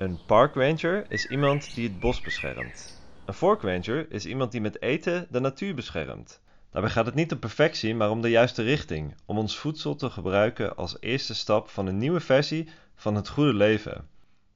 Een park ranger is iemand die het bos beschermt. Een fork ranger is iemand die met eten de natuur beschermt. Daarbij gaat het niet om perfectie, maar om de juiste richting, om ons voedsel te gebruiken als eerste stap van een nieuwe versie van het goede leven.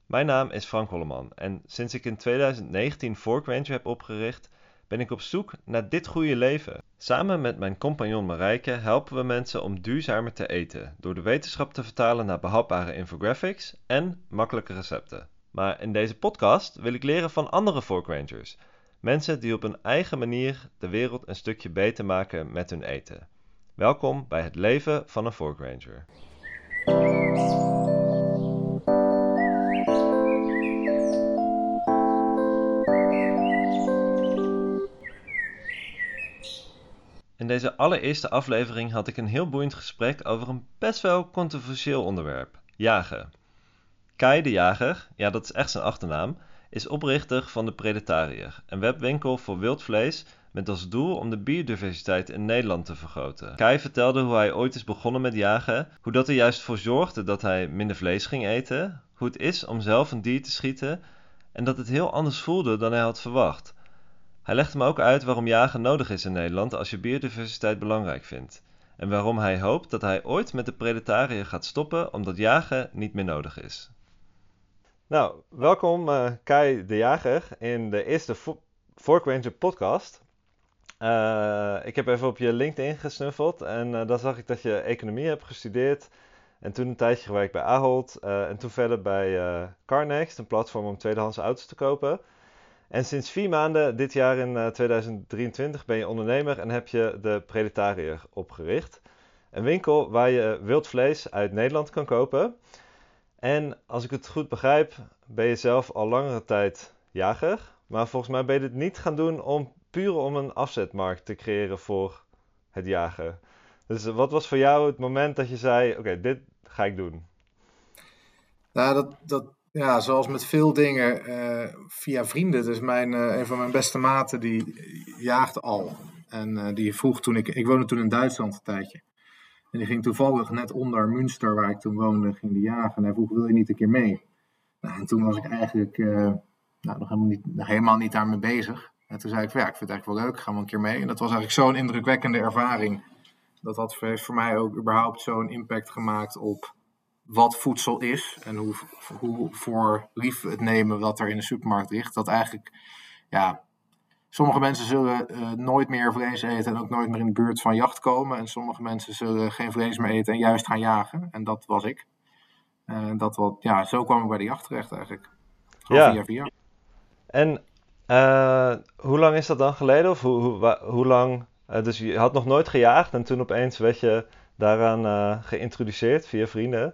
Mijn naam is Frank Holleman en sinds ik in 2019 Fork Ranger heb opgericht, ben ik op zoek naar dit goede leven. Samen met mijn compagnon Marijke helpen we mensen om duurzamer te eten, door de wetenschap te vertalen naar behapbare infographics en makkelijke recepten. Maar in deze podcast wil ik leren van andere Fork Rangers. Mensen die op hun eigen manier de wereld een stukje beter maken met hun eten. Welkom bij het leven van een Fork Ranger. In deze allereerste aflevering had ik een heel boeiend gesprek over een best wel controversieel onderwerp: jagen. Kai de Jager, ja dat is echt zijn achternaam, is oprichter van de Predatariër, een webwinkel voor wild vlees met als doel om de biodiversiteit in Nederland te vergroten. Kai vertelde hoe hij ooit is begonnen met jagen, hoe dat er juist voor zorgde dat hij minder vlees ging eten, hoe het is om zelf een dier te schieten en dat het heel anders voelde dan hij had verwacht. Hij legde me ook uit waarom jagen nodig is in Nederland als je biodiversiteit belangrijk vindt. En waarom hij hoopt dat hij ooit met de Predatariër gaat stoppen omdat jagen niet meer nodig is. Nou, welkom uh, Kai de Jager in de eerste Fork Ranger podcast. Uh, ik heb even op je LinkedIn gesnuffeld en uh, dan zag ik dat je economie hebt gestudeerd. En toen een tijdje gewerkt bij Ahold en toen verder bij Carnext, een platform om tweedehands auto's te kopen. En sinds vier maanden, dit jaar in 2023, ben je ondernemer en heb je de Predatariër opgericht. Een winkel waar je wild vlees uit Nederland kan kopen. En als ik het goed begrijp, ben je zelf al langere tijd jager. Maar volgens mij ben je dit niet gaan doen om puur om een afzetmarkt te creëren voor het jagen. Dus wat was voor jou het moment dat je zei: Oké, dit ga ik doen? Nou, dat, dat, ja, zoals met veel dingen uh, via vrienden. Dus mijn, uh, een van mijn beste maten die jaagde al. En uh, die vroeg toen ik. Ik woonde toen in Duitsland een tijdje. En die ging toevallig net onder Münster, waar ik toen woonde, ging die jagen. En hij vroeg, wil je niet een keer mee? Nou, en toen was ik eigenlijk uh, nou, nog, helemaal niet, nog helemaal niet daarmee bezig. En toen zei ik, ja, ik vind het eigenlijk wel leuk, ga wel een keer mee. En dat was eigenlijk zo'n indrukwekkende ervaring. Dat heeft voor mij ook überhaupt zo'n impact gemaakt op wat voedsel is. En hoe, hoe voor lief het nemen wat er in de supermarkt ligt. Dat eigenlijk, ja, Sommige mensen zullen uh, nooit meer vlees eten en ook nooit meer in de buurt van jacht komen. En sommige mensen zullen geen vlees meer eten en juist gaan jagen. En dat was ik. Uh, dat wat, ja, zo kwam ik bij de jacht terecht eigenlijk. ja. Via via. En uh, hoe lang is dat dan geleden? Of hoe, hoe, hoe lang? dus je had nog nooit gejaagd en toen opeens werd je daaraan geïntroduceerd via vrienden?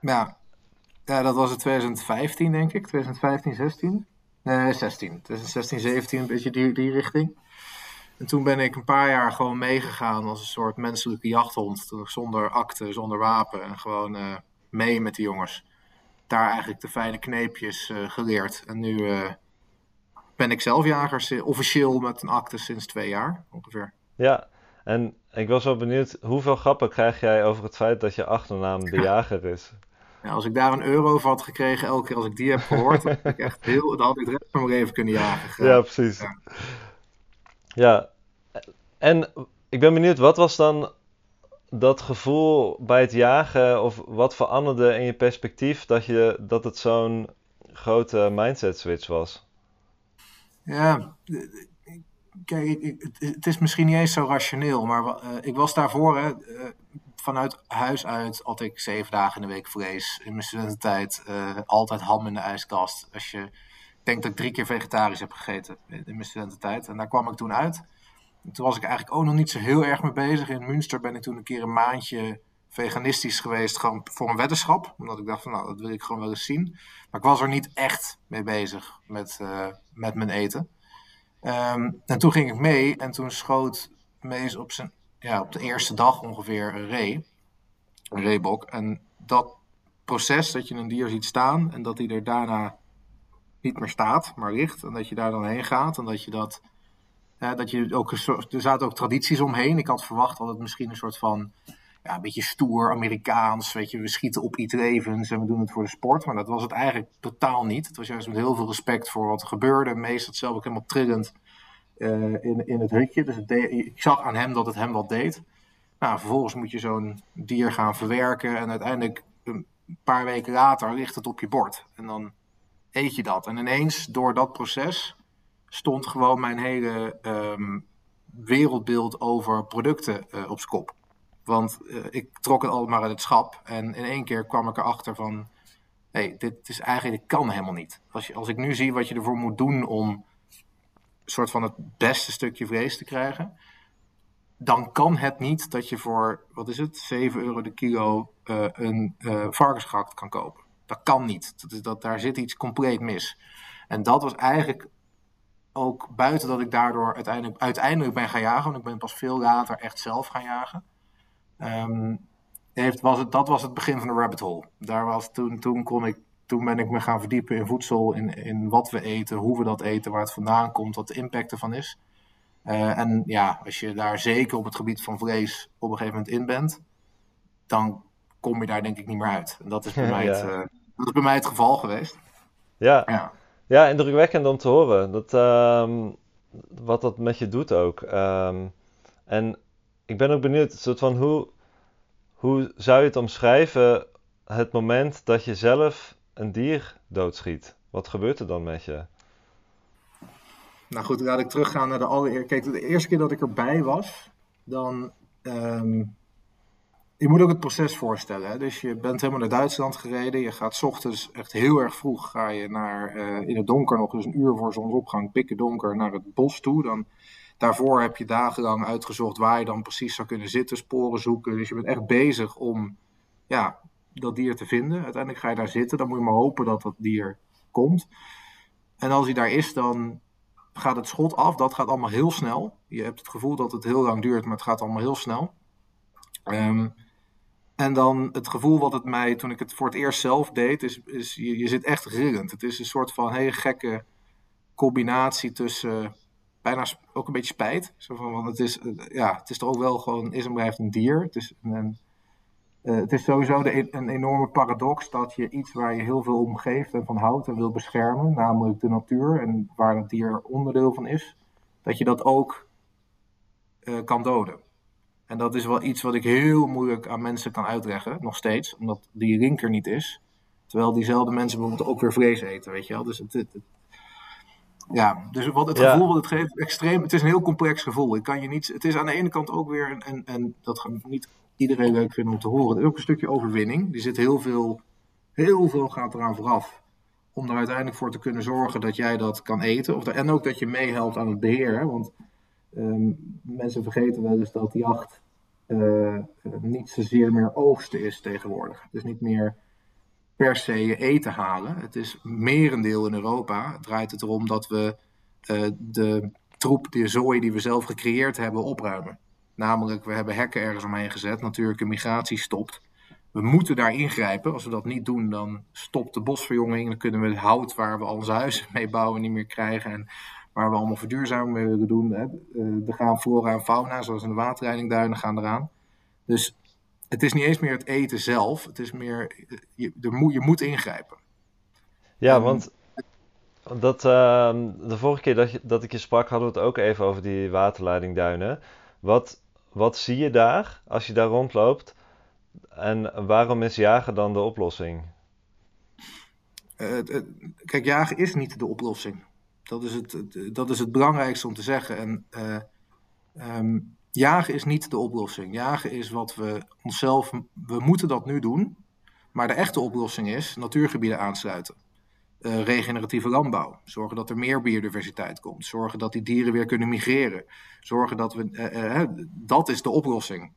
Ja. ja, dat was in 2015 denk ik. 2015, 16. Nee, 16. 2016, 17, een beetje die, die richting. En toen ben ik een paar jaar gewoon meegegaan als een soort menselijke jachthond. Zonder akte, zonder wapen. En gewoon uh, mee met die jongens. Daar eigenlijk de fijne kneepjes uh, geleerd. En nu uh, ben ik zelf jager, officieel met een akte sinds twee jaar ongeveer. Ja, en ik was wel benieuwd, hoeveel grappen krijg jij over het feit dat je achternaam de jager is? Ja, als ik daar een euro voor had gekregen, elke keer als ik die heb gehoord, dan had ik echt heel, dan had ik de rest van mijn leven kunnen jagen. Ja, precies. Ja. ja, en ik ben benieuwd, wat was dan dat gevoel bij het jagen, of wat veranderde in je perspectief dat, je, dat het zo'n grote mindset switch was? Ja, kijk, het is misschien niet eens zo rationeel, maar uh, ik was daarvoor, hè, uh, vanuit huis uit at ik zeven dagen in de week vlees. In mijn studententijd uh, altijd ham in de ijskast. Als je denkt dat ik drie keer vegetarisch heb gegeten in mijn studententijd. En daar kwam ik toen uit. En toen was ik eigenlijk ook nog niet zo heel erg mee bezig. In Münster ben ik toen een keer een maandje veganistisch geweest, gewoon voor een weddenschap. Omdat ik dacht van, nou, dat wil ik gewoon wel eens zien. Maar ik was er niet echt mee bezig met, uh, met mijn eten. Um, en toen ging ik mee en toen schoot Mees op zijn ja, op de eerste dag ongeveer een ree. Een reebok. En dat proces dat je een dier ziet staan en dat hij er daarna niet meer staat, maar ligt. En dat je daar dan heen gaat en dat je dat. Dat je ook, er zaten ook tradities omheen. Ik had verwacht dat het misschien een soort van ja, een beetje stoer, Amerikaans. Weet je, we schieten op iets levens en we doen het voor de sport. Maar dat was het eigenlijk totaal niet. Het was juist met heel veel respect voor wat er gebeurde. Meestal zelf ook helemaal trillend uh, in, in het hutje. Dus ik zag aan hem dat het hem wat deed. Nou, vervolgens moet je zo'n dier gaan verwerken. En uiteindelijk, een paar weken later, ligt het op je bord. En dan eet je dat. En ineens, door dat proces, stond gewoon mijn hele um, wereldbeeld over producten uh, op zijn kop. Want uh, ik trok het allemaal uit het schap. En in één keer kwam ik erachter van... Hey, dit is eigenlijk, kan helemaal niet. Als, je, als ik nu zie wat je ervoor moet doen om... soort van het beste stukje vlees te krijgen... dan kan het niet dat je voor, wat is het, 7 euro de kilo... Uh, een uh, kan kopen. Dat kan niet. Dat is, dat, daar zit iets compleet mis. En dat was eigenlijk ook buiten dat ik daardoor uiteindelijk, uiteindelijk ben gaan jagen, want ik ben pas veel later echt zelf gaan jagen. Um, heeft, was het, dat was het begin van de rabbit hole. Daar was, toen, toen, kon ik, toen ben ik me gaan verdiepen in voedsel, in, in wat we eten, hoe we dat eten, waar het vandaan komt, wat de impact ervan is. Uh, en ja, als je daar zeker op het gebied van vlees op een gegeven moment in bent, dan kom je daar denk ik niet meer uit. En dat is bij, ja, mij, het, uh, dat is bij mij het geval geweest. Ja. ja. Ja, indrukwekkend om te horen. Dat, um, wat dat met je doet ook. Um, en ik ben ook benieuwd, soort van hoe, hoe zou je het omschrijven, het moment dat je zelf een dier doodschiet? Wat gebeurt er dan met je? Nou goed, laat ik teruggaan naar de allereerste. Kijk, de eerste keer dat ik erbij was, dan um, je moet ook het proces voorstellen. Hè? Dus je bent helemaal naar Duitsland gereden. Je gaat ochtends echt heel erg vroeg ga je naar, uh, in het donker nog, dus een uur voor zonsopgang, pikken donker naar het bos toe. Dan, daarvoor heb je dagenlang uitgezocht waar je dan precies zou kunnen zitten, sporen zoeken. Dus je bent echt bezig om ja, dat dier te vinden. Uiteindelijk ga je daar zitten. Dan moet je maar hopen dat dat dier komt. En als hij daar is, dan gaat het schot af. Dat gaat allemaal heel snel. Je hebt het gevoel dat het heel lang duurt, maar het gaat allemaal heel snel. Um, en dan het gevoel wat het mij, toen ik het voor het eerst zelf deed, is, is je, je zit echt rillend. Het is een soort van hele gekke combinatie tussen bijna ook een beetje spijt. Zo van, want het is, ja, het is toch ook wel gewoon, is en blijft een dier. Het is, een, uh, het is sowieso de, e-, een enorme paradox dat je iets waar je heel veel om geeft en van houdt en wil beschermen, namelijk de natuur en waar het dier onderdeel van is, dat je dat ook uh, kan doden. En dat is wel iets wat ik heel moeilijk aan mensen kan uitleggen, nog steeds, omdat die link er niet is. Terwijl diezelfde mensen bijvoorbeeld ook weer vlees eten, weet je wel. Dus het, het, ja, dus wat het gevoel wat het geeft, extreem, het is een heel complex gevoel. Ik kan je niet, het is aan de ene kant ook weer, en, en dat gaat niet iedereen leuk vinden om te horen, een stukje overwinning. Die zit heel veel, heel veel gaat eraan vooraf. Om er uiteindelijk voor te kunnen zorgen dat jij dat kan eten. Of, en ook dat je meehelpt aan het beheer. Want Um, mensen vergeten wel eens dat jacht uh, niet zozeer meer oogsten is tegenwoordig. Het is niet meer per se je eten halen. Het is merendeel in Europa draait het erom dat we uh, de troep, de zooi die we zelf gecreëerd hebben, opruimen. Namelijk, we hebben hekken ergens omheen gezet, natuurlijke migratie stopt. We moeten daar ingrijpen. Als we dat niet doen, dan stopt de bosverjonging. Dan kunnen we het hout waar we al onze huizen mee bouwen niet meer krijgen. En waar we allemaal verduurzaming mee willen doen. Hè. Eh, er gaan flora en fauna, zoals in de waterleidingduinen, gaan eraan. Dus het is niet eens meer het eten zelf. Het is meer, je, moet, je moet ingrijpen. Ja, want dat, uh, de vorige keer dat, je, dat ik je sprak, hadden we het ook even over die waterleidingduinen. Wat, wat zie je daar als je daar rondloopt? En waarom is jagen dan de oplossing? Uh, kijk, jagen is niet de oplossing. Dat is het, dat is het belangrijkste om te zeggen. En uh, um, jagen is niet de oplossing. Jagen is wat we onszelf. We moeten dat nu doen. Maar de echte oplossing is natuurgebieden aansluiten. Uh, regeneratieve landbouw. Zorgen dat er meer biodiversiteit komt. Zorgen dat die dieren weer kunnen migreren. Zorgen dat we. Uh, dat is de oplossing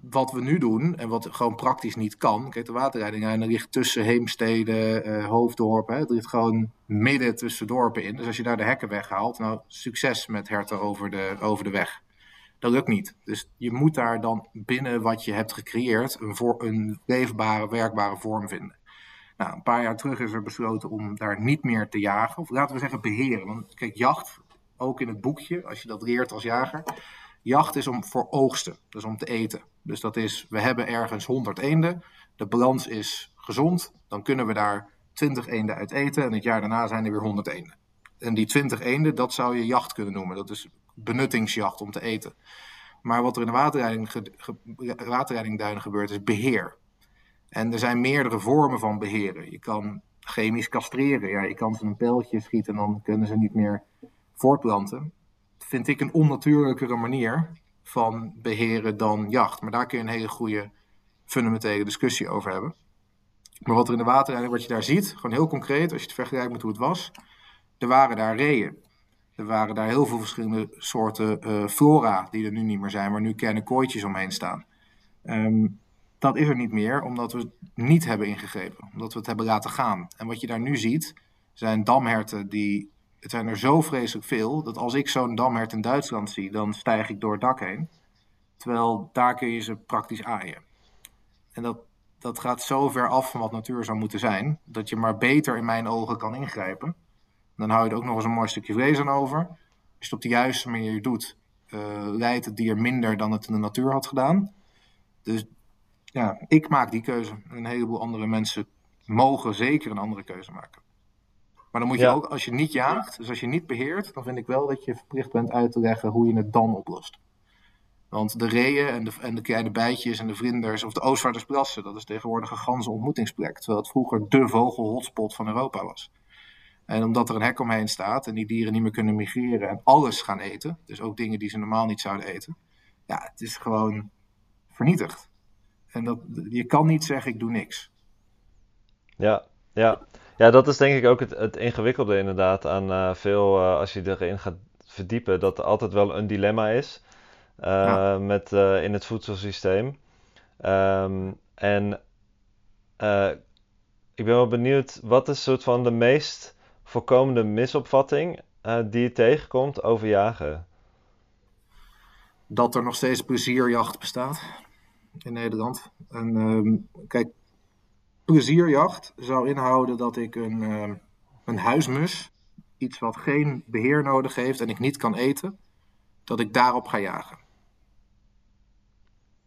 wat we nu doen en wat gewoon praktisch niet kan. Kijk, de waterleiding ligt tussen heemsteden, hoofddorpen. Het ligt gewoon midden tussen dorpen in. Dus als je daar de hekken weghaalt, nou, succes met herten over de, over de weg. Dat lukt niet. Dus je moet daar dan binnen wat je hebt gecreëerd een, voor, een leefbare, werkbare vorm vinden. Nou, een paar jaar terug is er besloten om daar niet meer te jagen. Of laten we zeggen beheren. Want kijk, jacht, ook in het boekje, als je dat leert als jager Jacht is om voor oogsten, dus om te eten. Dus dat is, we hebben ergens 100 eenden, de balans is gezond, dan kunnen we daar 20 eenden uit eten en het jaar daarna zijn er weer 100 eenden. En die 20 eenden, dat zou je jacht kunnen noemen. Dat is benuttingsjacht om te eten. Maar wat er in de waterleiding, waterleidingduinen gebeurt, is beheer. En er zijn meerdere vormen van beheren. Je kan chemisch castreren. Ja, je kan ze een pijltje schieten en dan kunnen ze niet meer voortplanten. Dat vind ik een onnatuurlijkere manier van beheren dan jacht. Maar daar kun je een hele goede fundamentele discussie over hebben. Maar wat er in de waterleiding, wat je daar ziet, gewoon heel concreet, als je het vergelijkt met hoe het was, er waren daar reeën. Er waren daar heel veel verschillende soorten uh, flora die er nu niet meer zijn, waar nu kleine kooitjes omheen staan. Um, dat is er niet meer, omdat we het niet hebben ingegrepen, omdat we het hebben laten gaan. En wat je daar nu ziet, zijn damherten die. Het zijn er zo vreselijk veel dat als ik zo'n damhert in Duitsland zie, dan stijg ik door het dak heen. Terwijl daar kun je ze praktisch aaien. En dat, dat gaat zo ver af van wat natuur zou moeten zijn, dat je maar beter in mijn ogen kan ingrijpen. Dan hou je er ook nog eens een mooi stukje vlees aan over. Als je het op de juiste manier doet, uh, leidt het dier minder dan het in de natuur had gedaan. Dus ja, ik maak die keuze. Een heleboel andere mensen mogen zeker een andere keuze maken. Maar dan moet je ook, als je niet jaagt, dus als je niet beheert, dan vind ik wel dat je verplicht bent uit te leggen hoe je het dan oplost. Want de reeën en de, en de kleine bijtjes en de vlinders, of de Oostvaardersplassen, dat is tegenwoordig een ganse ontmoetingsplek. Terwijl het vroeger de vogelhotspot van Europa was. En omdat er een hek omheen staat en die dieren niet meer kunnen migreren en alles gaan eten, dus ook dingen die ze normaal niet zouden eten, ja, het is gewoon vernietigd. En dat, je kan niet zeggen, ik doe niks. Ja, ja. ja dat is denk ik ook het, het ingewikkelde inderdaad aan uh, veel, uh, als je erin gaat verdiepen, dat er altijd wel een dilemma is uh, ja. met, in het voedselsysteem. Um, en ik ben wel benieuwd, wat is soort van de meest voorkomende misopvatting die je tegenkomt over jagen? Dat er nog steeds plezierjacht bestaat in Nederland. En ehm, kijk, plezierjacht zou inhouden dat ik een, uh, een huismus, iets wat geen beheer nodig heeft en ik niet kan eten, dat ik daarop ga jagen.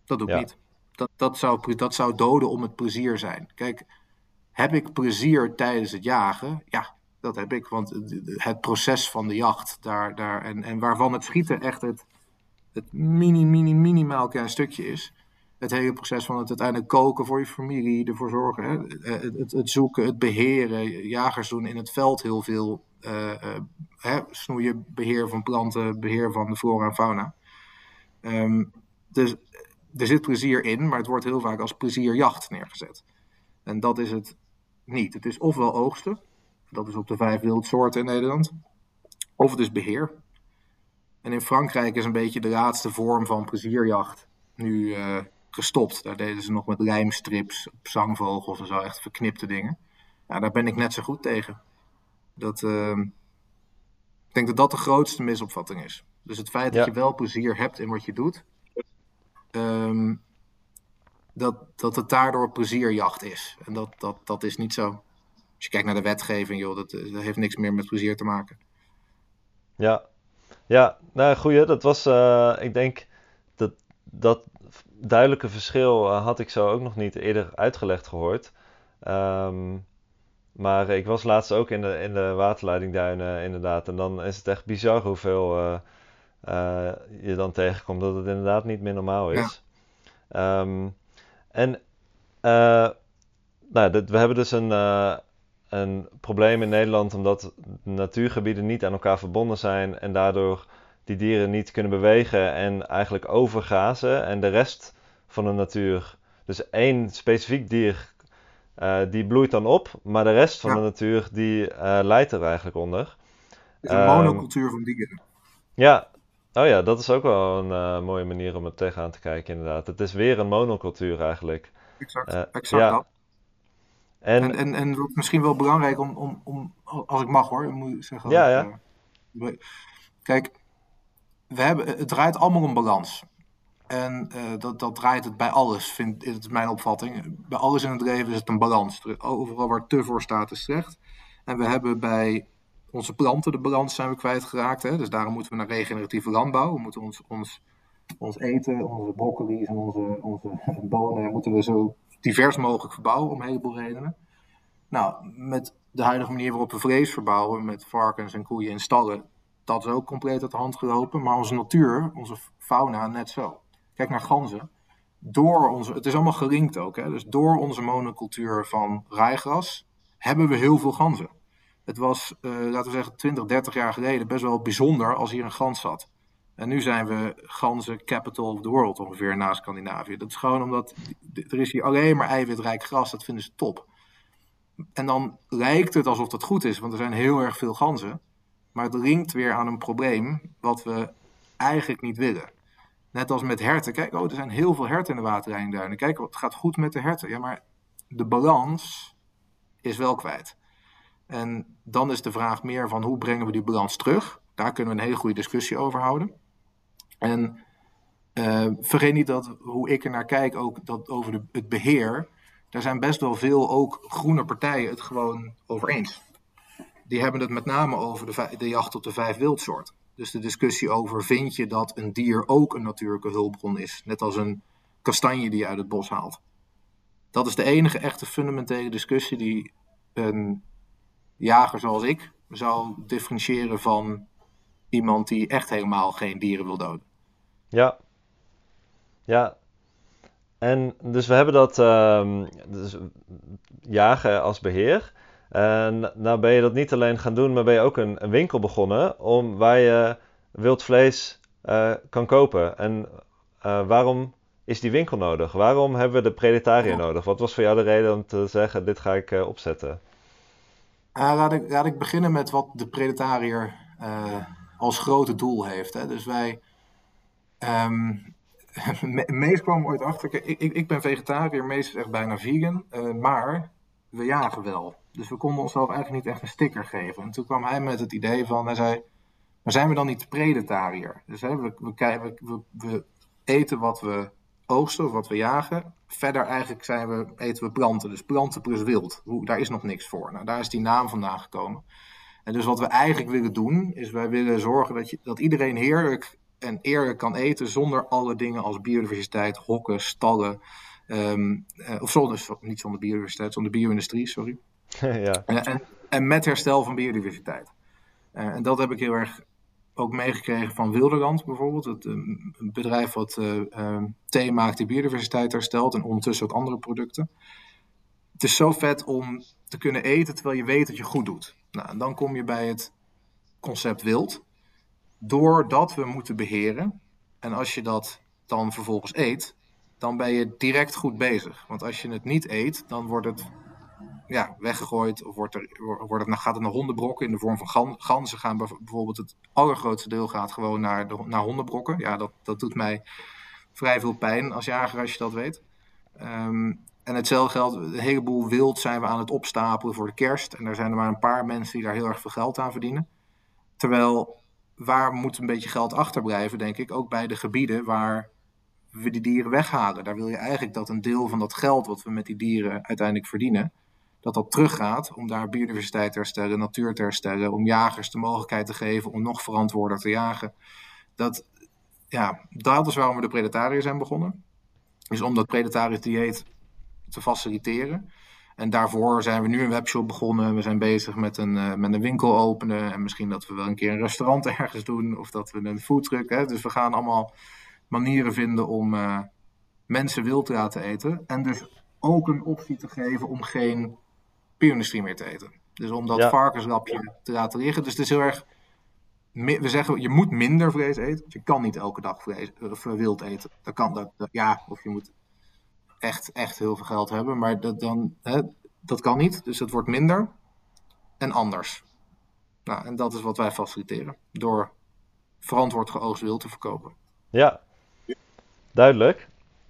Dat doe ik niet. Dat, dat, zou, dat zou doden om het plezier zijn. Kijk, heb ik plezier tijdens het jagen? Ja, dat heb ik. Want het proces van de jacht daar, daar, en, en waarvan het schieten echt het, het mini, mini, minimaal klein stukje is het hele proces van het uiteindelijk koken voor je familie, ervoor zorgen, hè? Eh, het, het, zoeken, het beheren. Jagers doen in het veld heel veel uh, uh, hè? snoeien, beheer van planten, beheer van de flora en fauna. Um, dus er zit plezier in, maar het wordt heel vaak als plezierjacht neergezet. En dat is het niet. Het is ofwel oogsten, dat is op de vijf wildsoorten in Nederland, of het is beheer. En in Frankrijk is een beetje de laatste vorm van plezierjacht nu gestopt. Daar deden ze nog met lijmstrips op zangvogels en zo, echt verknipte dingen. Ja, daar ben ik net zo goed tegen. Dat, uh, ik denk dat dat de grootste misopvatting is. Dus het feit dat je wel plezier hebt in wat je doet, um, dat, dat het daardoor plezierjacht is. En dat, dat, dat is niet zo. Als je kijkt naar de wetgeving, joh, dat, dat heeft niks meer met plezier te maken. Ja, ja nou goeie, dat was, uh, ik denk dat, dat duidelijke verschil uh, had ik zo ook nog niet eerder uitgelegd gehoord. Um, maar ik was laatst ook in de, in de waterleidingduinen inderdaad. En dan is het echt bizar hoeveel uh, uh, je dan tegenkomt. Dat het inderdaad niet meer normaal is. Ja. Um, en nou, dit, we hebben dus een, een probleem in Nederland omdat natuurgebieden niet aan elkaar verbonden zijn. En daardoor die dieren niet kunnen bewegen en eigenlijk overgazen. En de rest van de natuur, dus één specifiek dier, uh, die bloeit dan op, maar de rest van ja. de natuur die uh, leidt er eigenlijk onder. Het is een um, monocultuur van dieren. Ja, oh ja, dat is ook wel een uh, mooie manier om het tegenaan te kijken inderdaad. Het is weer een monocultuur eigenlijk. Exact, exact ja. dat. En, en, en, en misschien wel belangrijk om, om, om, als ik mag hoor, moet ik zeggen. Ja, ja. Kijk, we hebben, het draait allemaal om balans. En uh, dat, dat draait het bij alles, vind, is mijn opvatting. Bij alles in het leven is het een balans. Overal waar te voor staat is slecht. En we hebben bij onze planten de balans zijn we kwijtgeraakt. Hè? Dus daarom moeten we naar regeneratieve landbouw. We moeten ons, ons ons eten, onze broccoli's en onze, onze bonen moeten we zo divers mogelijk verbouwen om een heleboel redenen. Nou, met de huidige manier waarop we vlees verbouwen, met varkens en koeien in stallen, dat is ook compleet uit de hand gelopen. Maar onze natuur, onze fauna, net zo. Kijk naar ganzen. Door onze, het is allemaal gelinkt ook, hè? dus door onze monocultuur van rijgras hebben we heel veel ganzen. Het was, uh, laten we zeggen, 20, 30 jaar geleden best wel bijzonder als hier een gans zat. En nu zijn we ganzen capital of the world ongeveer na Scandinavië. Dat is gewoon omdat er is hier alleen maar eiwitrijk gras, dat vinden ze top. En dan lijkt het alsof dat goed is, want er zijn heel erg veel ganzen. Maar het linkt weer aan een probleem wat we eigenlijk niet willen. Net als met herten. Kijk, oh, er zijn heel veel herten in de waterlijnduinen. Kijk, het gaat goed met de herten. Ja, maar de balans is wel kwijt. En dan is de vraag meer van hoe brengen we die balans terug? Daar kunnen we een hele goede discussie over houden. En uh, vergeet niet dat hoe ik er naar kijk, ook dat over de, het beheer, daar zijn best wel veel ook groene partijen het gewoon over eens. Die hebben het met name over de, de jacht op de vijf wildsoorten. Dus de discussie over vind je dat een dier ook een natuurlijke hulpbron is, net als een kastanje die je uit het bos haalt. Dat is de enige echte fundamentele discussie die een jager zoals ik zou differentiëren van iemand die echt helemaal geen dieren wil doden. Ja. Ja. En dus we hebben dat um, dus jagen als beheer. En nou ben je dat niet alleen gaan doen, maar ben je ook een, een winkel begonnen om, waar je wild vlees uh, kan kopen. En uh, waarom is die winkel nodig? Waarom hebben we de predetariër nodig? Wat was voor jou de reden om te zeggen, dit ga ik uh, opzetten? laat, ik, laat ik beginnen met wat de predetariër als grote doel heeft. Hè. Dus wij Um, Mees kwam ooit achter. Ik, ik, ik ben vegetariër, Mees is echt bijna vegan. Maar we jagen wel. Dus we konden onszelf eigenlijk niet echt een sticker geven. En toen kwam hij met het idee van: hij zei. Maar zijn we dan niet predetariër? Dus hè, we, we, we, eten wat we oogsten of wat we jagen. Verder eigenlijk zijn we, eten we planten. Dus planten plus wild. Daar is nog niks voor. Nou, daar is die naam vandaan gekomen. En dus wat we eigenlijk willen doen, is wij willen zorgen dat, je, dat iedereen heerlijk en eerlijk kan eten zonder alle dingen als biodiversiteit, hokken, stallen. Um, of zonder, niet zonder biodiversiteit, zonder bio-industrie, sorry. ja. En, en, met herstel van biodiversiteit. Uh, en dat heb ik heel erg ook meegekregen van Wilderland bijvoorbeeld. Het, een bedrijf wat uh, thee maakt die biodiversiteit herstelt en ondertussen ook andere producten. Het is zo vet om te kunnen eten terwijl je weet dat je goed doet. Nou, en dan kom je bij het concept wild doordat we moeten beheren. En als je dat dan vervolgens eet, dan ben je direct goed bezig. Want als je het niet eet, dan wordt het ja, weggegooid of wordt er, wordt het, gaat het naar hondenbrokken in de vorm van ganzen. Gaan bijvoorbeeld het allergrootste deel gaat gewoon naar, naar hondenbrokken. Ja, dat, dat doet mij vrij veel pijn als jager als je dat weet. Um, en hetzelfde geldt, een heleboel wild zijn we aan het opstapelen voor de kerst. En er zijn er maar een paar mensen die daar heel erg veel geld aan verdienen. Terwijl waar moet een beetje geld achterblijven, denk ik. Ook bij de gebieden waar we die dieren weghalen. Daar wil je eigenlijk dat een deel van dat geld wat we met die dieren uiteindelijk verdienen, dat dat teruggaat om daar biodiversiteit te herstellen, natuur te herstellen, om jagers de mogelijkheid te geven om nog verantwoorder te jagen. Dat, ja, dat is waarom we de predatariër zijn begonnen. Dus om dat predatarisch dieet te faciliteren. En daarvoor zijn we nu een webshop begonnen. We zijn bezig met een, uh, met een winkel openen. En misschien dat we wel een keer een restaurant ergens doen. Of dat we een foodtruck. Hè. Dus we gaan allemaal manieren vinden om uh, mensen wild te laten eten. En dus ook een optie te geven om geen bio-industrie meer te eten. Dus om dat ja. varkenslapje te laten liggen. Dus het is heel erg... We zeggen, je moet minder vlees eten. Je kan niet elke dag vlees, of eh, wild eten. Dat kan, dat, dat, ja, of je moet echt, echt heel veel geld hebben. Maar dat, dan, hè, dat kan niet. Dus het wordt minder en anders. Nou, en dat is wat wij faciliteren. Door verantwoord geoogst wild te verkopen. Ja, duidelijk.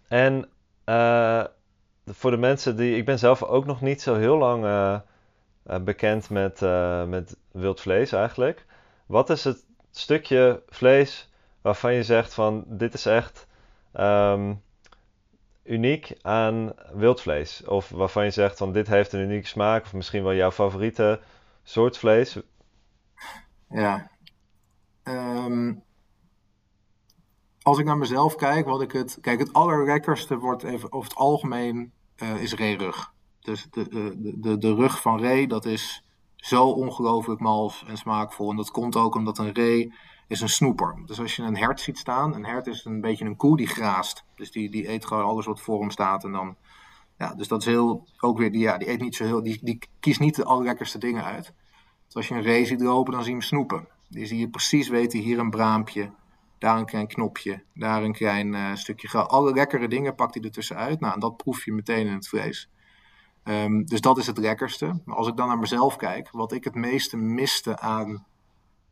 En uh, voor de mensen die... Ik ben zelf ook nog niet zo heel lang uh, bekend met, uh, met wild vlees eigenlijk. Wat is het stukje vlees waarvan je zegt van... Dit is echt... Um, uniek aan wildvlees? Of waarvan je zegt van dit heeft een unieke smaak, of misschien wel jouw favoriete soort vlees? Ja. Um, als ik naar mezelf kijk, wat ik het. Kijk, het allerlekkerste wordt even over het algemeen uh, is rug. Dus de, de, de, de rug van ree, dat is zo ongelooflijk mals en smaakvol. En dat komt ook omdat een ree is een snoeper. Dus als je een hert ziet staan, een hert is een beetje een koe die graast. Dus die, die eet gewoon alles wat voor hem staat. En dan, ja, dus dat is heel, ook weer, die, ja, die eet niet zo heel, die, die kiest niet de allerlekkerste dingen uit. Dus als je een ree ziet lopen, dan zie je hem snoepen. Die zie je precies weten, hier een braampje, daar een klein knopje, daar een klein uh, stukje gras. Alle lekkere dingen pakt hij er uit. Nou, en dat proef je meteen in het vlees. Um, dus dat is het lekkerste. Maar als ik dan naar mezelf kijk, wat ik het meeste miste aan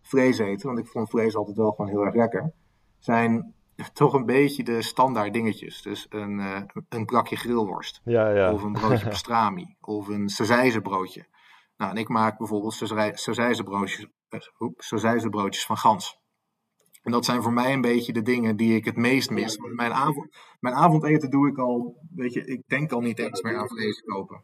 vlees eten, want ik vond vlees altijd wel gewoon heel erg lekker, zijn toch een beetje de standaard dingetjes. Dus een, uh, een brakje grillworst. Ja, ja. Of een broodje pastrami. of een broodje. Nou, en ik maak bijvoorbeeld broodjes, broodjes van gans. En dat zijn voor mij een beetje de dingen die ik het meest mis. Mijn, avond, mijn avondeten doe ik al, weet je, ik denk al niet eens meer aan vlees kopen.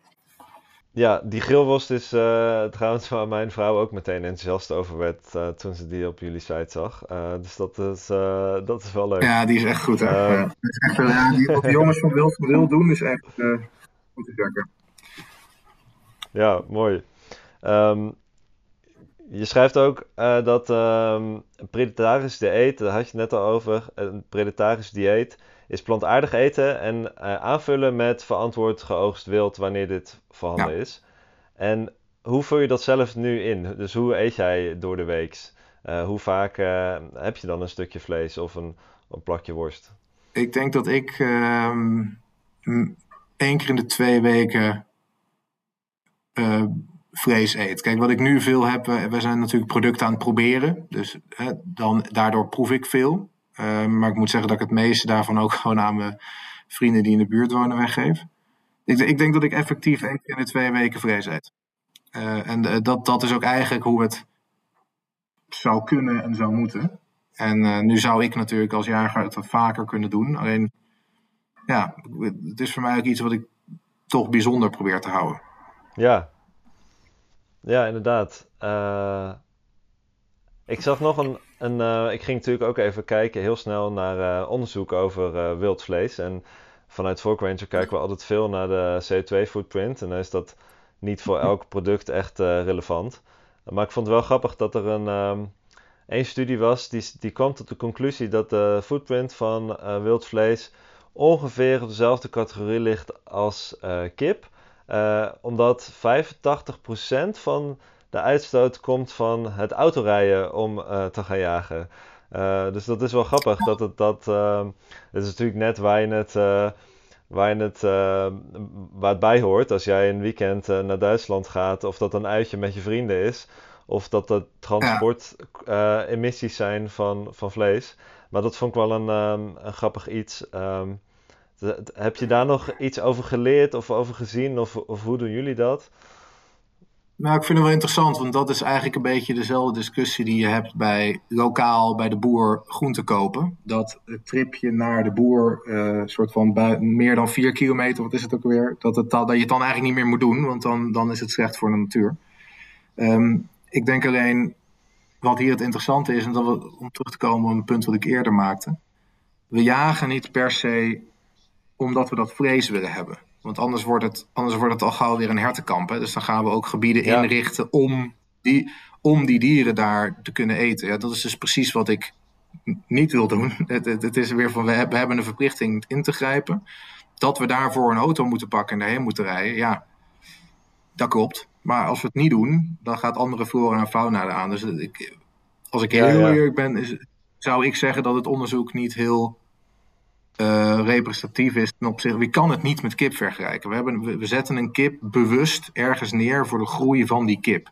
Ja, die grillworst is uh, trouwens waar mijn vrouw ook meteen enthousiast over werd uh, toen ze die op jullie site zag. Uh, dus dat is, dat is wel leuk. Ja, die is echt goed. Hè? Ehm. echt, die, wat de jongens van Wild van Wil doen is echt goed te zeggen. Ja, mooi. Um, je schrijft ook uh, dat um, een predatarisch dieet, daar had je het net al over, een predatarisch dieet is plantaardig eten en uh, aanvullen met verantwoord geoogst wild wanneer dit voorhanden ja. is. En hoe vul je dat zelf nu in? Dus hoe eet jij door de week? Uh, hoe vaak heb je dan een stukje vlees of een, een plakje worst? Ik denk dat ik um, één keer in de twee weken vlees eet. Kijk, wat ik nu veel heb, we zijn natuurlijk producten aan het proberen. Dus dan, daardoor proef ik veel. Uh, maar ik moet zeggen dat ik het meeste daarvan ook gewoon aan mijn vrienden die in de buurt wonen weggeef. Ik, ik denk dat ik effectief één keer in de twee weken vlees eet. Uh, en uh, dat, dat is ook eigenlijk hoe het zou kunnen en zou moeten. En nu zou ik natuurlijk als jager het wat vaker kunnen doen. Alleen, ja, het is voor mij ook iets wat ik toch bijzonder probeer te houden. Ja, ja, inderdaad. Uh, ik zag nog een. een uh, ik ging natuurlijk ook even kijken, heel snel naar uh, onderzoek over wild vlees. En vanuit Fork Ranger kijken we altijd veel naar de CO2-footprint. En dan is dat niet voor elk product echt relevant. Maar ik vond het wel grappig dat er een. Um, een studie was die, die kwam tot de conclusie dat de footprint van wild vlees ongeveer op dezelfde categorie ligt als kip. Uh, omdat 85% van de uitstoot komt van het autorijden om uh, te gaan jagen. Uh, dus dat is wel grappig. Dat het, dat, het is natuurlijk net waar je het, waar, je het, waar het bij hoort. Als jij een weekend naar Duitsland gaat, of dat een uitje met je vrienden is. Of dat het transportemissies zijn van, van vlees. Maar dat vond ik wel een, um, een grappig iets. Um, heb je daar nog iets over geleerd of over gezien? Of, of hoe doen jullie dat? Nou, ik vind het wel interessant, want dat is eigenlijk een beetje dezelfde discussie die je hebt bij lokaal bij de boer groente kopen. Dat het tripje naar de boer, uh, soort van meer dan vier kilometer, wat is het ook weer, dat, het, dat je het dan eigenlijk niet meer moet doen, want dan, dan is het slecht voor de natuur. Um, ik denk alleen, wat hier het interessante is, en dat we, om terug te komen op een punt wat ik eerder maakte. We jagen niet per se omdat we dat vrees willen hebben. Want anders wordt het, anders wordt het al gauw weer een hertenkamp. Hè? Dus dan gaan we ook gebieden inrichten om die, om die dieren daar te kunnen eten. Ja, dat is dus precies wat ik niet wil doen. Het, het, het is weer van we hebben, we hebben een verplichting in te grijpen. Dat we daarvoor een auto moeten pakken en daarheen moeten rijden. Ja, dat klopt. Maar als we het niet doen, dan gaat andere flora en fauna aan. Dus ik, als ik heel ja, eerlijk ben, is, zou ik zeggen dat het onderzoek niet heel uh, representatief is ten opzichte. Wie kan het niet met kip vergelijken? We, hebben, we, zetten een kip bewust ergens neer voor de groei van die kip.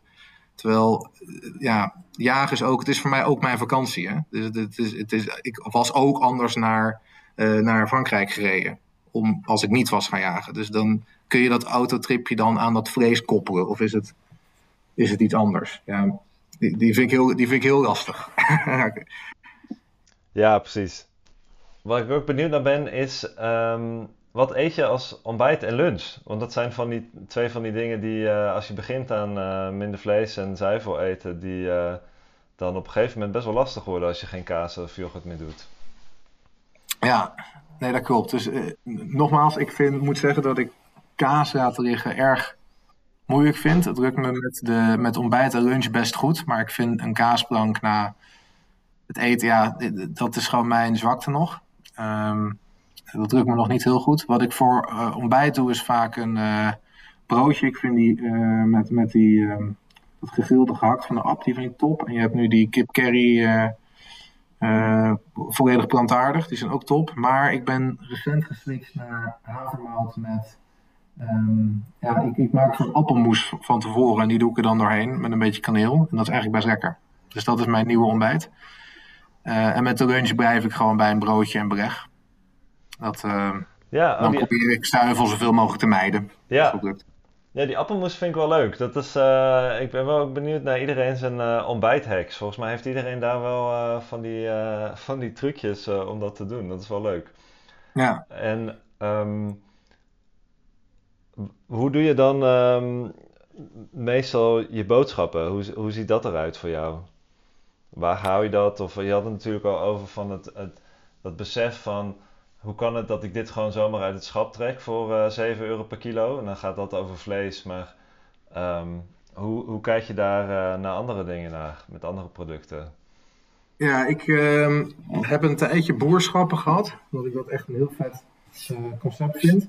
Terwijl, eh, ja, jagen is ook, het is voor mij ook mijn vakantie. Hè? Dus het is, het is, ik was ook anders naar, uh, naar Frankrijk gereden. Om, als ik niet was gaan jagen. Dus dan kun je dat autotripje dan aan dat vlees koppelen. Of is het, is het iets anders? Ja, die, die, vind ik heel, die vind ik heel lastig. ja, precies. Waar ik ook benieuwd naar ben is, um, wat eet je als ontbijt en lunch? Want dat zijn van die, twee van die dingen die uh, als je begint aan uh, minder vlees en zuivel eten, die uh, dan op een gegeven moment best wel lastig worden als je geen kaas of yoghurt meer doet. Ja, nee, dat klopt. Dus eh, nogmaals, ik vind, moet zeggen dat ik kaas laten liggen erg moeilijk vind. Het lukt me met, de, met ontbijt en lunch best goed. Maar ik vind een kaasplank na het eten, ja, dat is gewoon mijn zwakte nog. Ehm, dat lukt me nog niet heel goed. Wat ik voor uh, ontbijt doe, is vaak een uh, broodje. Ik vind die uh, met, met die uh, dat gegrilde gehakt van de app, die vind ik top. En je hebt nu die kip curry volledig plantaardig. Die zijn ook top. Maar ik ben recent geswitcht naar havermout met... Um, ja, ik, ik maak zo'n appelmoes van tevoren en die doe ik er dan doorheen met een beetje kaneel. En dat is eigenlijk best lekker. Dus dat is mijn nieuwe ontbijt. En met de lunch blijf ik gewoon bij een broodje en beleg. Dat, uh, ja, dan die... probeer ik zuivel zoveel mogelijk te mijden. Ja. Ja, die appelmoes vind ik wel leuk. Dat is, uh, ik ben wel benieuwd naar iedereen zijn uh, ontbijthacks. Volgens mij heeft iedereen daar wel uh, van, die, van die trucjes om dat te doen. Dat is wel leuk. Ja. En um, hoe doe je dan um, meestal je boodschappen? Hoe, hoe ziet dat eruit voor jou? Waar hou je dat? Of je had het natuurlijk al over van het, het, dat besef van hoe kan het dat ik dit gewoon zomaar uit het schap trek voor uh, eh, 7 euro per kilo? En dan gaat dat over vlees, maar um, hoe, hoe kijk je daar uh, naar andere dingen naar, met andere producten? Ja, ik uh, heb een tijdje boerschappen gehad, omdat ik dat echt een heel vet uh, concept vind.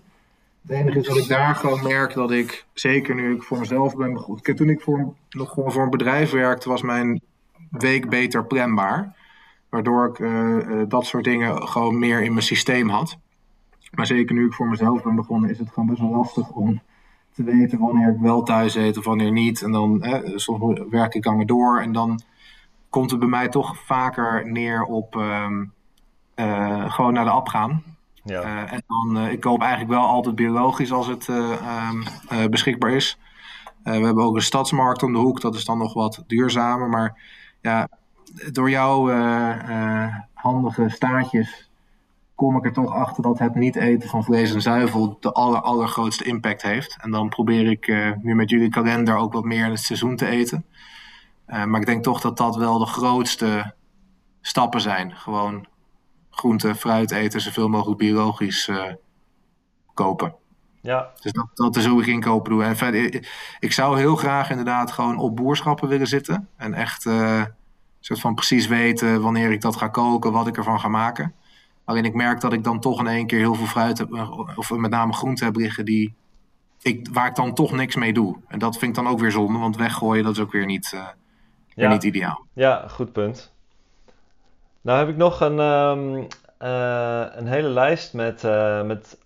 Het enige is dat ik daar gewoon merk dat ik, zeker nu ik voor mezelf ben. Toen ik voor, nog gewoon voor een bedrijf werkte, was mijn week beter planbaar. Waardoor ik uh, dat soort dingen gewoon meer in mijn systeem had. Maar zeker nu ik voor mezelf ben begonnen, is het gewoon best wel lastig om te weten wanneer ik wel thuis eet of wanneer niet. En dan eh, soms werk ik langer door en dan komt het bij mij toch vaker neer op uh, uh, gewoon naar de app gaan. Ja. Uh, en dan, ik koop eigenlijk wel altijd biologisch als het ehm, beschikbaar is. we hebben ook een stadsmarkt om de hoek, dat is dan nog wat duurzamer. Maar ja, door jouw uh, uh, handige staartjes kom ik er toch achter dat het niet eten van vlees en zuivel de aller, allergrootste impact heeft. En dan probeer ik uh, nu met jullie kalender ook wat meer in het seizoen te eten. maar ik denk toch dat dat wel de grootste stappen zijn. Gewoon groente, fruit eten, zoveel mogelijk biologisch kopen. Ja. Dus dat, dat is hoe ik inkopen doe. En verder, ik, zou heel graag inderdaad gewoon op boerschappen willen zitten. En echt soort van precies weten wanneer ik dat ga koken, wat ik ervan ga maken. Alleen ik merk dat ik dan toch in één keer heel veel fruit heb, of met name groenten heb liggen die ik, waar ik dan toch niks mee doe. En dat vind ik dan ook weer zonde, want weggooien dat is ook weer niet, uh, weer niet ideaal. Ja, goed punt. Nou heb ik nog een, um, uh, een hele lijst met, uh, met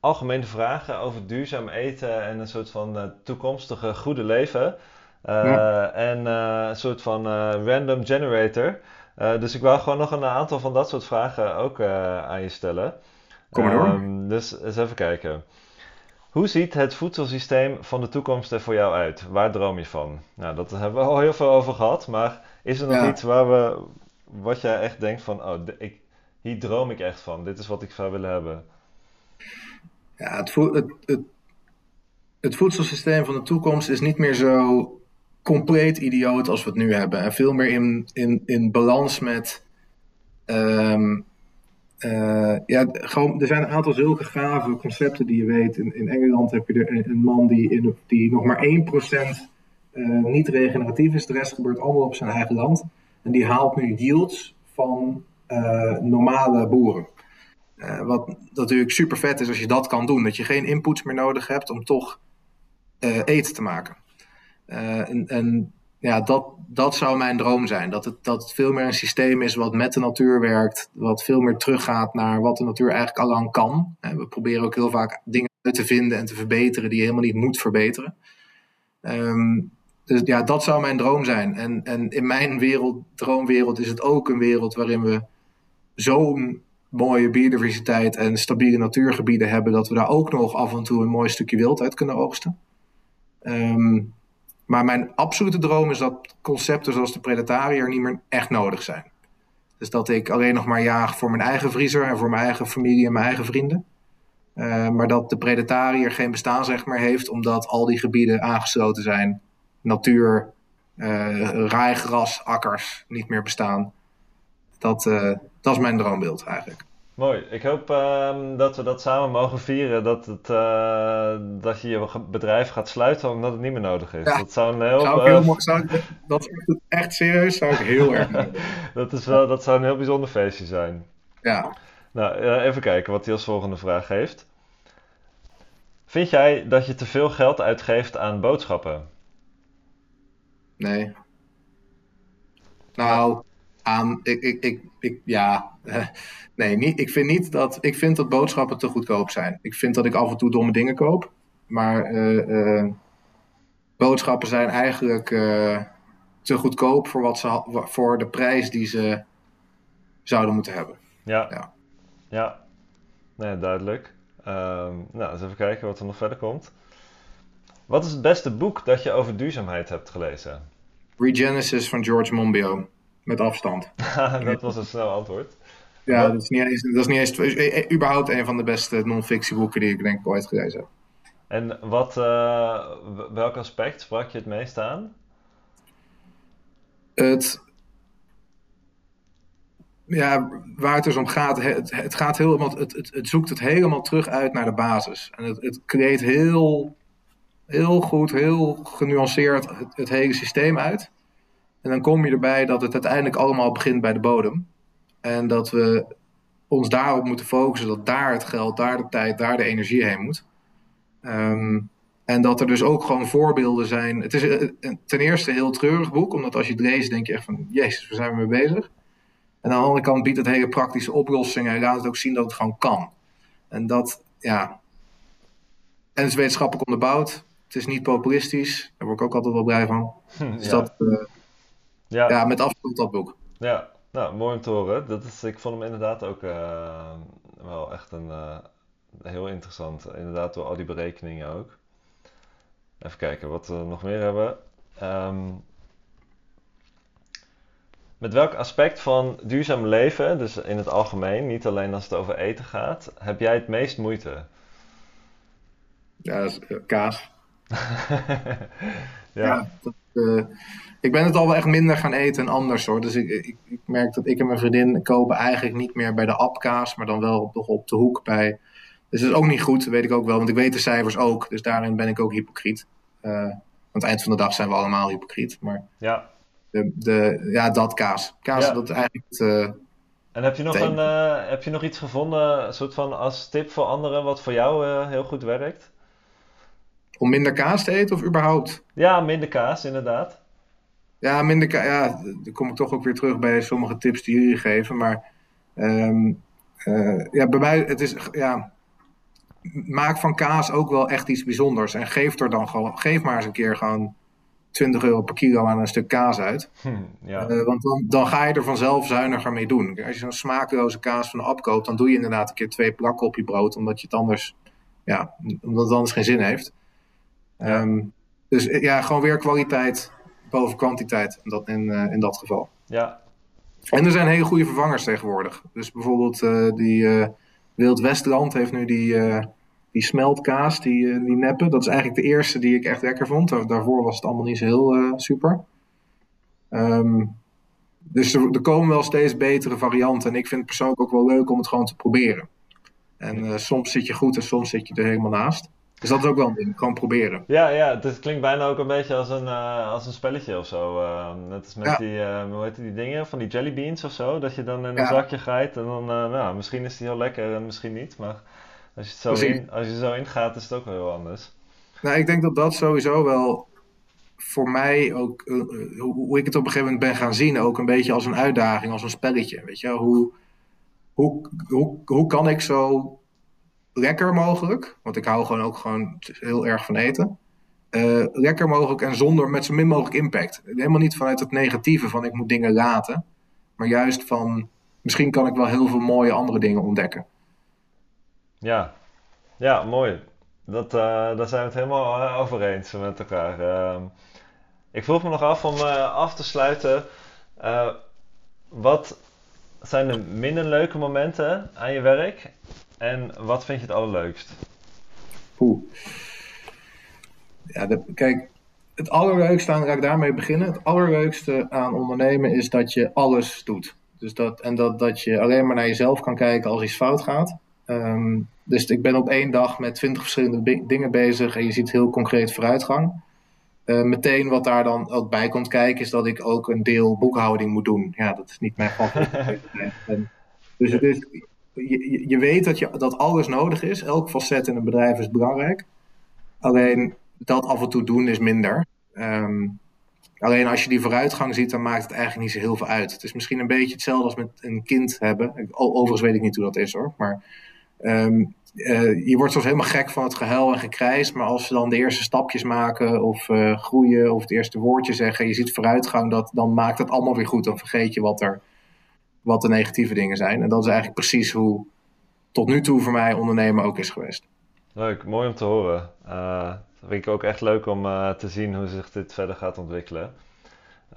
algemene vragen over duurzaam eten en een soort van toekomstige goede leven. Eh, en uh, een soort van random generator. dus ik wou gewoon nog een aantal van dat soort vragen ook aan je stellen. Kom maar door. Um, dus eens even kijken. Hoe ziet het voedselsysteem van de toekomst er voor jou uit? Waar droom je van? Nou, dat hebben we al heel veel over gehad. Maar is er nog iets waar we, wat jij echt denkt van, oh, ik, hier droom ik echt van. Dit is wat ik zou willen hebben. Ja, het, het, het, voedselsysteem van de toekomst is niet meer zo compleet idioot als we het nu hebben. En veel meer in, in, in balans met. Um, uh, ja, gewoon, er zijn een aantal zulke gave concepten die je weet. In, Engeland heb je er een, man die, in, die nog maar 1% uh, eh, niet regeneratief is. De rest gebeurt allemaal op zijn eigen land. En die haalt nu yields van uh, normale boeren. Uh, wat natuurlijk super vet is als je dat kan doen. Dat je geen inputs meer nodig hebt om toch eten te maken. Uh, en, ja, dat, dat zou mijn droom zijn. Dat het, dat veel meer een systeem is wat met de natuur werkt. Wat veel meer teruggaat naar wat de natuur eigenlijk al lang kan. We proberen ook heel vaak dingen te vinden en te verbeteren die je helemaal niet moet verbeteren. Um, dus ja, dat zou mijn droom zijn. En, en in mijn wereld, droomwereld is het ook een wereld waarin we zo'n mooie biodiversiteit en stabiele natuurgebieden hebben, dat we daar ook nog af en toe een mooi stukje wild uit kunnen oogsten. Um, maar mijn absolute droom is dat concepten zoals de Predatariër niet meer echt nodig zijn. Dus dat ik alleen nog maar jaag voor mijn eigen vriezer en voor mijn eigen familie en mijn eigen vrienden. Uh, maar dat de Predatariër geen bestaansrecht meer heeft, omdat al die gebieden aangesloten zijn. Natuur, uh, akkers niet meer bestaan. Dat, uh, dat is mijn droombeeld eigenlijk. Mooi. Ik hoop ehm, dat we dat samen mogen vieren. Dat, het, eh, dat je je bedrijf gaat sluiten omdat het niet meer nodig is. Ja. Dat zou een heel, Zou ik heel mooi, zou ik, dat is echt, serieus, zou ik heel erg dat, is wel, dat zou een heel bijzonder feestje zijn. Ja, Nou, eh, even kijken wat hij als volgende vraag heeft. Vind jij dat je te veel geld uitgeeft aan boodschappen? nee. Nou, aan, ik, ik, ik, ik ja, eh, nee, niet, ik vind niet dat, ik vind dat boodschappen te goedkoop zijn. Ik vind dat ik af en toe domme dingen koop, maar eh, eh, boodschappen zijn eigenlijk te goedkoop voor, wat ze, voor de prijs die ze zouden moeten hebben. Ja. Ja. Ja. Nee, duidelijk. Ehm, nou, eens even kijken wat er nog verder komt. Wat is het beste boek dat je over duurzaamheid hebt gelezen? Regenesis van George Monbiot, met afstand. Dat was een snel antwoord. Ja, dat is niet eens, dat is niet eens eh, eh, überhaupt een van de beste non-fictieboeken die ik denk ooit gelezen heb. En wat, eh, welk aspect sprak je het meest aan? Het, ja, waar het dus om gaat, het, het, gaat helemaal, het, het, het zoekt het helemaal terug uit naar de basis. En het, het creëert heel, heel goed, heel genuanceerd het, het hele systeem uit. En dan kom je erbij dat het uiteindelijk allemaal begint bij de bodem. En dat we ons daarop moeten focussen, dat daar het geld, daar de tijd, daar de energie heen moet. Ehm, en dat er dus ook gewoon voorbeelden zijn. Het is eh, een- ten eerste een heel treurig boek, omdat als je het leest, denk je echt van: Jezus, waar zijn we mee bezig? En aan de andere kant biedt het hele praktische oplossingen en laat het ook zien dat het gewoon kan. En dat, ja. En het is wetenschappelijk onderbouwd. Het is niet populistisch. Daar word ik ook altijd wel blij van. Dus ja. dat, eh, Ja. ja, met afstand dat boek. Ja, nou, mooi om te horen. Dat is, ik vond hem inderdaad ook eh, wel echt een eh, heel interessant. Inderdaad, door al die berekeningen ook. Even kijken wat we nog meer hebben. Ehm, met welk aspect van duurzaam leven, dus in het algemeen, niet alleen als het over eten gaat, heb jij het meest moeite? Ja, dat is, eh, kaas. Ja, Ja, dat, eh, ik ben het al wel echt minder gaan eten en anders hoor. Dus ik, ik, ik merk dat ik en mijn vriendin kopen eigenlijk niet meer bij de appkaas, maar dan wel nog op de hoek bij. Dus dat is ook niet goed, weet ik ook wel, want ik weet de cijfers ook. Dus daarin ben ik ook hypocriet. Eh, aan het eind van de dag zijn we allemaal hypocriet. Maar ja. de, de, ja, dat kaas. Kaas, Ja. dat is eigenlijk het, eh, En heb je nog, een, heb je nog iets gevonden, een soort van als tip voor anderen, wat voor jou heel goed werkt? Om minder kaas te eten of überhaupt? Ja, minder kaas, inderdaad. Ja, minder ka- ja, dan kom ik toch ook weer terug bij sommige tips die jullie geven. Maar ehm, eh, ja, bij mij, het is, ja, maak van kaas ook wel echt iets bijzonders. En geef er dan gewoon, geef maar eens een keer gewoon 20 euro per kilo aan een stuk kaas uit. Hm, ja. Eh, want dan, dan ga je er vanzelf zuiniger mee doen. Als je zo'n smakeloze kaas van de app koopt, dan doe je inderdaad een keer twee plakken op je brood, omdat je het anders, ja, omdat het anders geen zin heeft. Ehm, dus eh, ja, gewoon weer kwaliteit boven kwantiteit in dat, in, eh, in dat geval. Ja, En er zijn hele goede vervangers tegenwoordig. Dus bijvoorbeeld eh, die Wild Westland heeft nu die, die smeltkaas, die, die neppen. Dat is eigenlijk de eerste die ik echt lekker vond. Daar- Daarvoor was het allemaal niet zo heel super. Ehm, dus er, er komen wel steeds betere varianten. En ik vind het persoonlijk ook wel leuk om het gewoon te proberen. En soms zit je goed en soms zit je er helemaal naast. Dus dat is ook wel een ding. Gewoon proberen. ja, ja, het klinkt bijna ook een beetje als een, eh, als een spelletje of zo. eh, net als met Ja. die, eh, hoe heet die dingen, van die jelly beans of zo. Dat je dan in een zakje grijpt en dan, nou, misschien is die heel lekker en misschien niet. Maar als je, het zo in, als je zo ingaat, is het ook wel heel anders. Nou, ik denk dat dat sowieso wel voor mij ook, hoe, hoe ik het op een gegeven moment ben gaan zien, ook een beetje als een uitdaging, als een spelletje. Weet je, hoe, hoe, hoe, hoe kan ik zo lekker mogelijk, want ik hou gewoon ook gewoon heel erg van eten, eh, lekker mogelijk en zonder met zo min mogelijk impact. Helemaal niet vanuit het negatieve van ik moet dingen laten, maar juist van misschien kan ik wel heel veel mooie andere dingen ontdekken. Ja, ja, mooi. Dat, eh, daar zijn we het helemaal eh, over eens met elkaar. Ehm, ik vroeg me nog af om af te sluiten. wat zijn de minder leuke momenten aan je werk? En wat vind je het allerleukst? Poeh. Ja, de- kijk, het allerleukste aan, laat ik daarmee beginnen. Het allerleukste aan ondernemen is dat je alles doet. Dus dat, en dat, dat je alleen maar naar jezelf kan kijken als iets fout gaat. Ehm, dus ik ben op één dag met twintig verschillende dingen bezig en je ziet heel concreet vooruitgang. Uh, meteen wat daar dan ook bij komt kijken is dat ik ook een deel boekhouding moet doen. Ja, dat is niet mijn favoriete. dus het is, je, je weet dat, je, dat alles nodig is. Elk facet in een bedrijf is belangrijk. Alleen dat af en toe doen is minder. Um, alleen als je die vooruitgang ziet, dan maakt het eigenlijk niet zo heel veel uit. Het is misschien een beetje hetzelfde als met een kind hebben. Overigens weet ik niet hoe dat is hoor. Maar um, uh, je wordt soms helemaal gek van het gehuil en gekrijs. Maar als ze dan de eerste stapjes maken of uh, groeien of het eerste woordje zeggen. Je ziet vooruitgang, dat, dan maakt het allemaal weer goed. Dan vergeet je wat, er, wat de negatieve dingen zijn. En dat is eigenlijk precies hoe tot nu toe voor mij ondernemen ook is geweest. Leuk, mooi om te horen. Uh, dat vind ik ook echt leuk om uh, te zien hoe zich dit verder gaat ontwikkelen.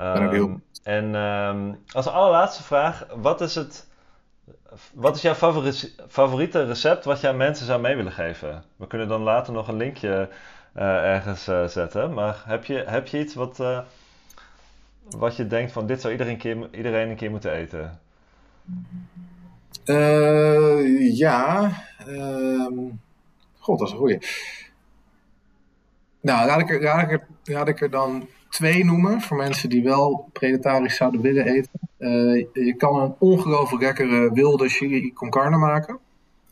Um. En um, als allerlaatste vraag, wat is, het, wat is jouw favoriete recept wat jij aan mensen zou mee willen geven? We kunnen dan later nog een linkje uh, ergens uh, zetten. Maar heb je, heb je iets wat, wat je denkt van dit zou iedereen, keer, iedereen een keer moeten eten? Ja, um, god dat is een goeie. Nou, laat ik, er, ik er, ik er dan twee noemen voor mensen die wel predetarisch zouden willen eten. Uh, je kan een ongelooflijk lekkere wilde chili con carne maken.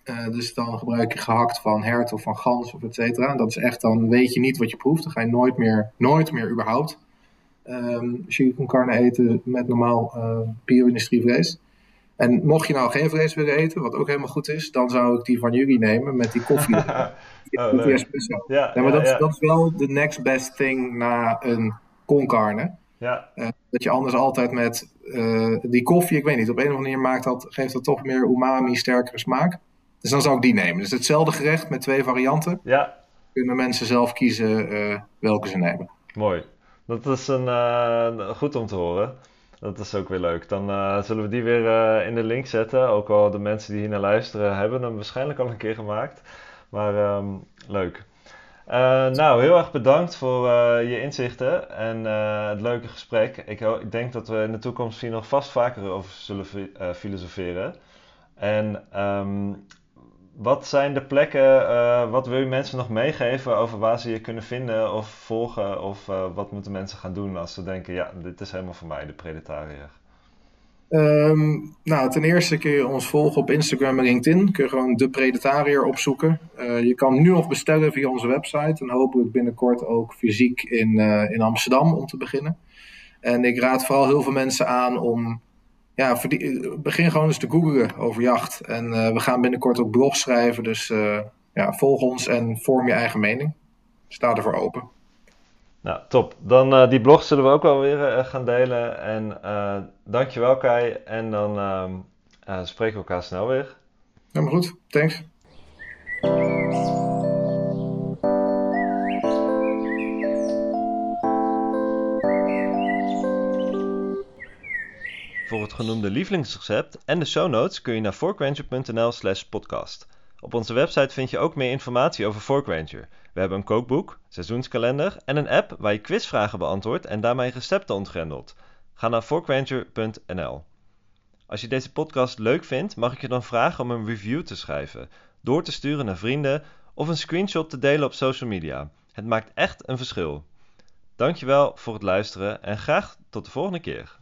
Uh, dus dan gebruik je gehakt van hert of van gans of et cetera. Dat is echt, dan weet je niet wat je proeft. Dan ga je nooit meer, nooit meer überhaupt um, chili con carne eten met normaal uh, bio-industrievlees. En mocht je nou geen vlees willen eten, wat ook helemaal goed is, dan zou ik die van jullie nemen met die koffie. oh, koffie espresso. Ja, ja, maar dat, ja. dat, is wel de next best thing na een con carne. Ja. Uh, dat je anders altijd met uh, die koffie, ik weet niet, op een of andere manier maakt dat, geeft dat toch meer umami, sterkere smaak. Dus dan zou ik die nemen. Dus hetzelfde gerecht met twee varianten. Ja. Kunnen mensen zelf kiezen uh, welke ze nemen. Mooi. Dat is een, goed om te horen. Dat is ook weer leuk. Dan uh, zullen we die weer uh, in de link zetten. Ook al de mensen die hier naar luisteren hebben hem waarschijnlijk al een keer gemaakt. Maar um, leuk. Uh, nou, heel erg bedankt voor je inzichten en het leuke gesprek. Ik, ik, denk dat we in de toekomst hier nog vast vaker over zullen filosoferen. En um, wat zijn de plekken, uh, wat wil je mensen nog meegeven over waar ze je kunnen vinden of volgen? Of uh, wat moeten mensen gaan doen als ze denken, ja, dit is helemaal voor mij, de Predetariër? Um, nou, ten eerste kun je ons volgen op Instagram en LinkedIn. Kun je gewoon de Predetariër opzoeken. Uh, je kan nu nog bestellen via onze website. En hopelijk binnenkort ook fysiek in, in Amsterdam om te beginnen. En ik raad vooral heel veel mensen aan om ja, begin gewoon eens te googlen over jacht. En uh, we gaan binnenkort ook blogs schrijven. Dus uh, ja, volg ons en vorm je eigen mening. Sta ervoor open. Nou, top. Dan uh, die blog zullen we ook wel weer gaan delen. En dankjewel Kai. En dan spreken we elkaar snel weer. Helemaal goed. Thanks. Genoemde lievelingsrecept en de show notes kun je naar forkranger.nl slash podcast. Op onze website vind je ook meer informatie over Forkranger. We hebben een kookboek, seizoenskalender en een app waar je quizvragen beantwoordt en daarmee recepten ontgrendelt. Ga naar forkranger.nl. Als je deze podcast leuk vindt, mag ik je dan vragen om een review te schrijven, door te sturen naar vrienden of een screenshot te delen op social media. Het maakt echt een verschil. Dankjewel voor het luisteren en graag tot de volgende keer.